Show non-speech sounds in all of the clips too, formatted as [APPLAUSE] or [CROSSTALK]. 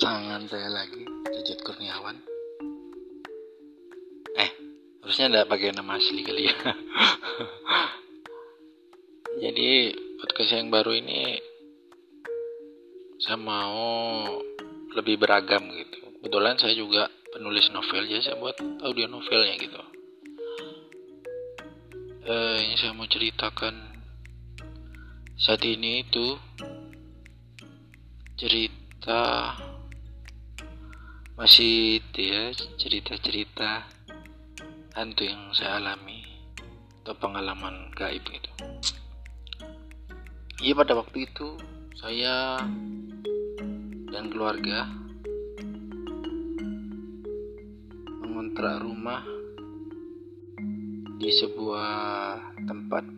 tangan saya lagi Jejat Kurniawan. Eh harusnya ada pakai nama asli kali ya. [LAUGHS] Jadi podcast yang baru ini saya mau lebih beragam gitu. Kebetulan saya juga penulis novel jadi saya buat audio novelnya gitu. Eh, ini saya mau ceritakan. Saat ini itu cerita masih itu ya cerita-cerita hantu yang saya alami atau pengalaman gaib gitu iya pada waktu itu saya dan keluarga mengontrak rumah di sebuah tempat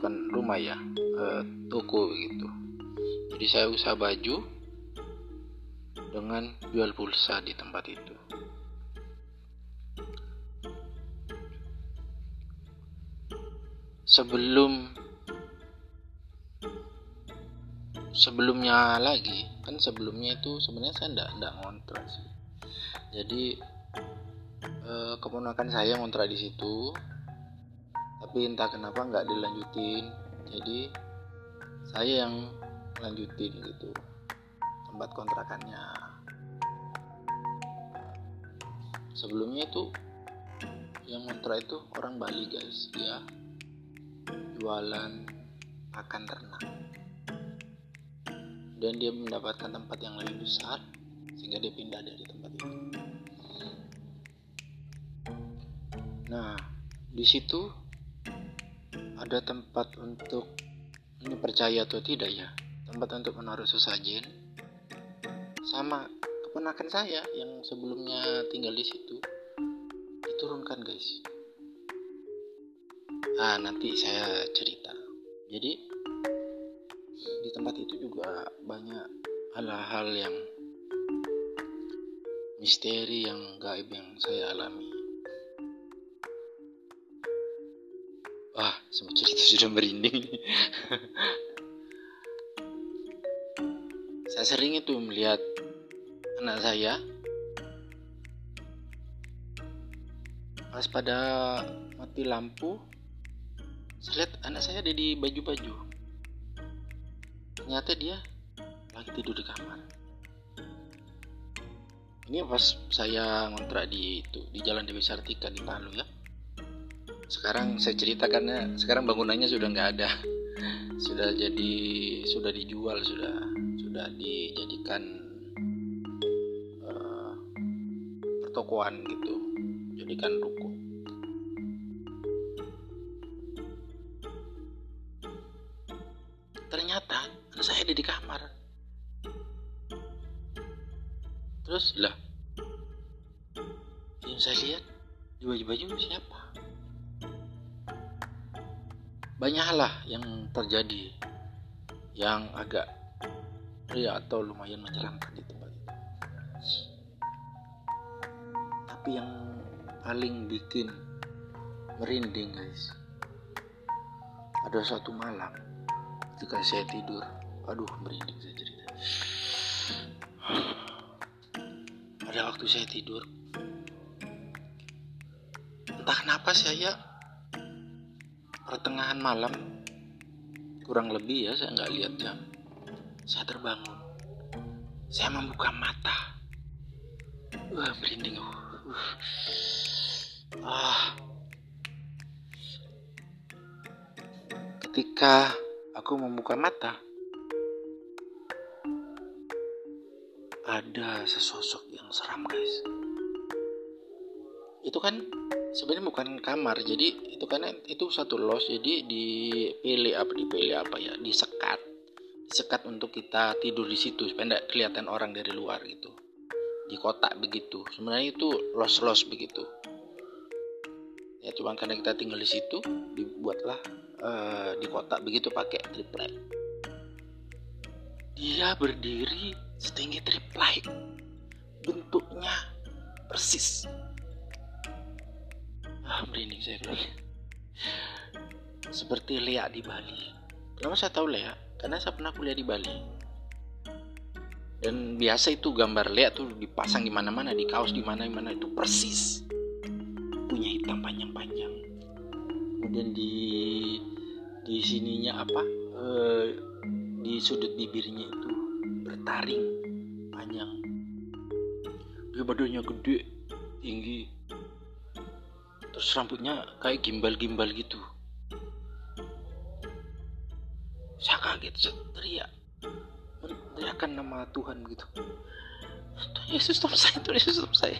bukan rumah ya eh, toko gitu. Jadi saya usaha baju dengan jual pulsa di tempat itu. Sebelum sebelumnya lagi kan sebelumnya itu sebenarnya saya enggak enggak ngontrak sih. Jadi eh, keponakan saya ngontrak di situ tapi entah kenapa nggak dilanjutin jadi saya yang lanjutin gitu tempat kontrakannya sebelumnya itu yang kontrak itu orang Bali guys. Dia jualan pakan ternak. Dan dia mendapatkan tempat yang lebih besar sehingga dia pindah dari tempat itu. Nah di situ ada tempat untuk ini percaya atau tidak ya tempat untuk menaruh sesajen sama keponakan saya yang sebelumnya tinggal di situ diturunkan guys. Ah nanti saya cerita. Jadi di tempat itu juga banyak hal-hal yang misteri yang gaib yang saya alami. Wah semua cerita [LAUGHS] sudah merinding. [LAUGHS] Saya sering itu melihat anak saya. Pas pada mati lampu. Saya lihat anak saya ada di baju-baju. Ternyata dia lagi tidur di kamar. Ini pas saya ngontrak di itu di Jalan Dewi Sartika di Palu ya. Sekarang saya ceritakannya sekarang bangunannya sudah nggak ada. [LAUGHS] Sudah jadi sudah dijual sudah sudah dijadikan pertokoan gitu jadikan ruko. Ternyata saya ada di kamar. Terus lah yang saya lihat di baju-baju siapa? Banyak lah yang terjadi yang agak ya atau lumayan menyeramkan itu yang paling bikin merinding guys. Ada suatu malam ketika saya tidur aduh merinding saya cerita. Pada waktu saya tidur. Entah kenapa saya pertengahan malam kurang lebih ya saya nggak lihat jam saya terbangun. Saya membuka mata. Wah merinding oh ah. Ketika aku membuka mata ada sesosok yang seram guys. Itu kan sebenarnya bukan kamar jadi itu kan itu satu los jadi dipilih apa dipilih apa ya disekat. Disekat untuk kita tidur di situ supaya tidak kelihatan orang dari luar gitu di kotak begitu. Sebenarnya itu los-los begitu. Ya cuma karena kita tinggal di situ dibuatlah uh, di kotak begitu pakai triplek. Dia berdiri setinggi triplek. Bentuknya persis. Ah merinding saya bilang seperti Lea di Bali. Kenapa saya tahu Lea? Karena saya pernah kuliah di Bali dan biasa itu gambar lihat tuh dipasang di mana-mana di kaos di mana-mana itu persis punya hitam panjang-panjang. Kemudian di di sininya apa? E, di sudut bibirnya itu bertaring panjang. Dia badannya gede tinggi. Terus rambutnya kayak gimbal-gimbal gitu. Saya kaget saya teriak teriakan nama Tuhan begitu Tuhan Yesus stop saya Tuhan Yesus stop saya.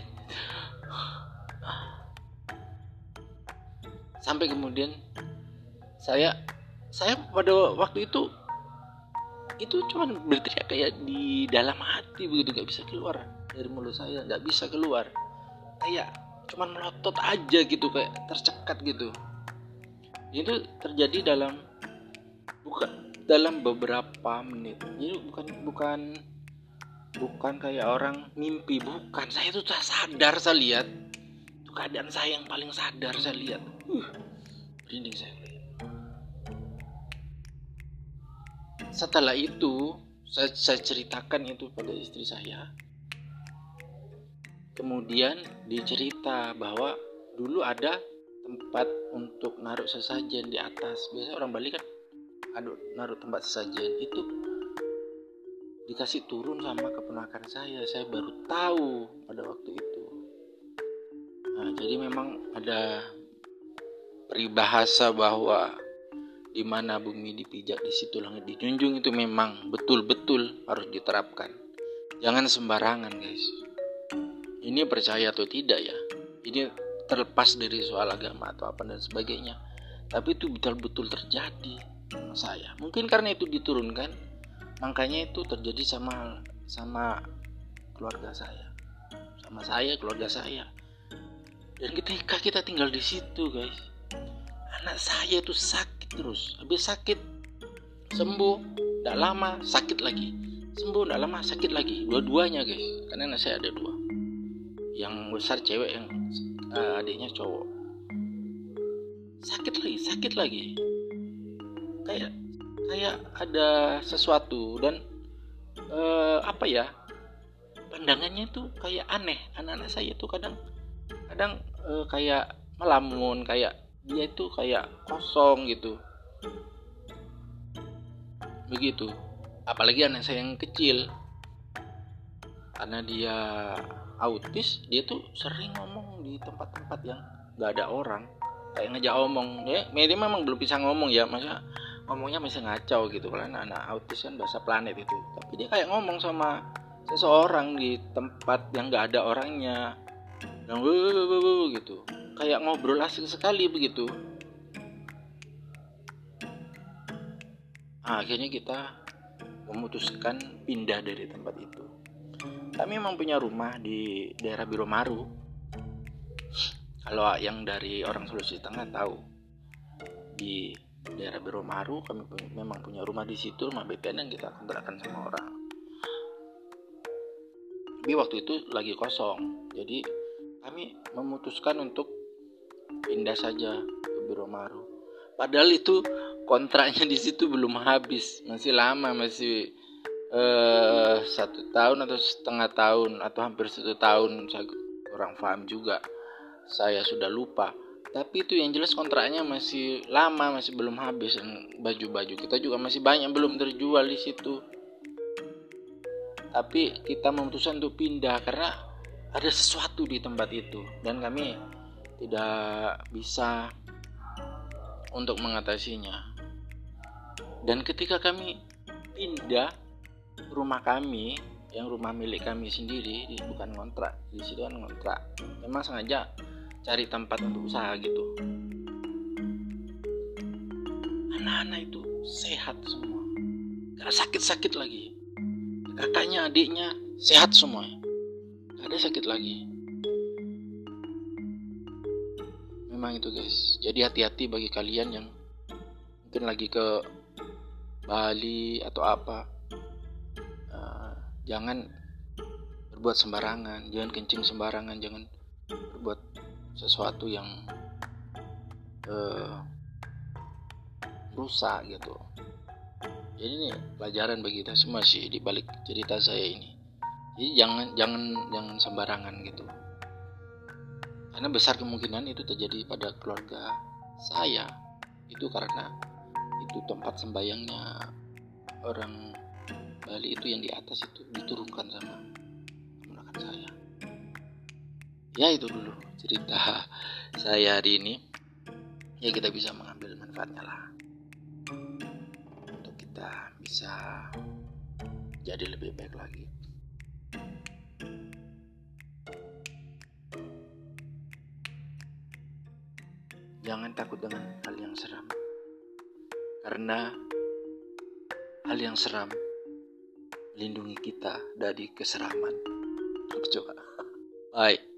Sampai kemudian saya saya pada waktu itu itu cuma berteriak kayak di dalam hati begitu nggak bisa keluar dari mulut saya nggak bisa keluar. Kayak cuman melotot aja gitu kayak tercekat gitu. Itu terjadi dalam bukan dalam beberapa menit. Jadi bukan bukan bukan kayak orang mimpi. Bukan saya itu tak sadar saya lihat. Itu keadaan saya yang paling sadar saya lihat. Uh, saya. Setelah itu saya, saya ceritakan itu pada istri saya. Kemudian dicerita bahwa dulu ada tempat untuk naruh sesajen di atas. Biasanya orang Bali kan aduh naruh tempat sesajen itu dikasih turun sama keponakan saya. Saya baru tahu pada waktu itu. Nah, jadi memang ada peribahasa bahwa di mana bumi dipijak di situ langit dijunjung itu memang betul-betul harus diterapkan. Jangan sembarangan guys. Ini percaya atau tidak ya? Ini terlepas dari soal agama atau apa dan sebagainya. Tapi itu betul-betul terjadi saya. Mungkin karena itu diturunkan makanya itu terjadi sama sama keluarga saya. Sama saya keluarga saya. Dan ketika kita tinggal di situ guys anak saya itu sakit terus. Habis sakit sembuh tidak lama sakit lagi. Sembuh tidak lama sakit lagi. Dua-duanya guys. Karena anak saya ada dua. Yang besar cewek yang uh, adiknya cowok. Sakit lagi sakit lagi kayak kayak ada sesuatu dan uh, apa ya pandangannya itu kayak aneh. Anak-anak saya itu kadang kadang uh, kayak melamun kayak dia itu kayak kosong gitu. Begitu. Apalagi anak saya yang kecil. Karena dia autis dia tuh sering ngomong di tempat-tempat yang gak ada orang. Kayak ngejak omong. Ya memang belum bisa ngomong ya masa ngomongnya masih ngacau gitu. Karena anak autis kan bahasa planet itu. Tapi dia kayak ngomong sama seseorang di tempat yang nggak ada orangnya. Yang gitu. Kayak ngobrol asing sekali begitu. Nah, akhirnya kita memutuskan pindah dari tempat itu. Kami memang punya rumah di daerah Biromaru. Kalau yang dari orang Sulawesi Tengah tahu di daerah Biromaru kami memang punya rumah di situ rumah BPN yang kita kontrakkan sama orang. Tapi waktu itu lagi kosong. Jadi kami memutuskan untuk pindah saja ke Biromaru padahal itu kontraknya di situ belum habis. Masih lama masih eh, satu tahun atau setengah tahun atau hampir satu tahun. Saya kurang paham juga. Saya sudah lupa tapi itu yang jelas kontraknya masih lama masih belum habis. Dan baju-baju kita juga masih banyak belum terjual di situ. Tapi kita memutuskan untuk pindah karena ada sesuatu di tempat itu. Dan kami tidak bisa untuk mengatasinya. Dan ketika kami pindah rumah kami yang rumah milik kami sendiri bukan kontrak di situ kan kontrak. Memang sengaja cari tempat untuk usaha gitu. Anak-anak itu sehat semua. Gak sakit-sakit lagi. Kakaknya adiknya sehat semua. Gak ada sakit lagi. Memang itu guys. Jadi hati-hati bagi kalian yang mungkin lagi ke Bali atau apa. Uh, jangan berbuat sembarangan. Jangan kencing sembarangan. Jangan berbuat sesuatu yang uh, rusak gitu. Jadi ini pelajaran bagi kita semua sih di balik cerita saya ini. Jadi jangan jangan jangan sembarangan gitu. Karena besar kemungkinan itu terjadi pada keluarga saya. Itu karena itu tempat sembayangnya orang Bali itu yang di atas itu diturunkan sama menggunakan saya ya itu dulu cerita saya hari ini ya kita bisa mengambil manfaatnya lah untuk kita bisa jadi lebih baik lagi Jangan takut dengan hal yang seram. Karena hal yang seram melindungi kita dari keseraman. Coba. Bye.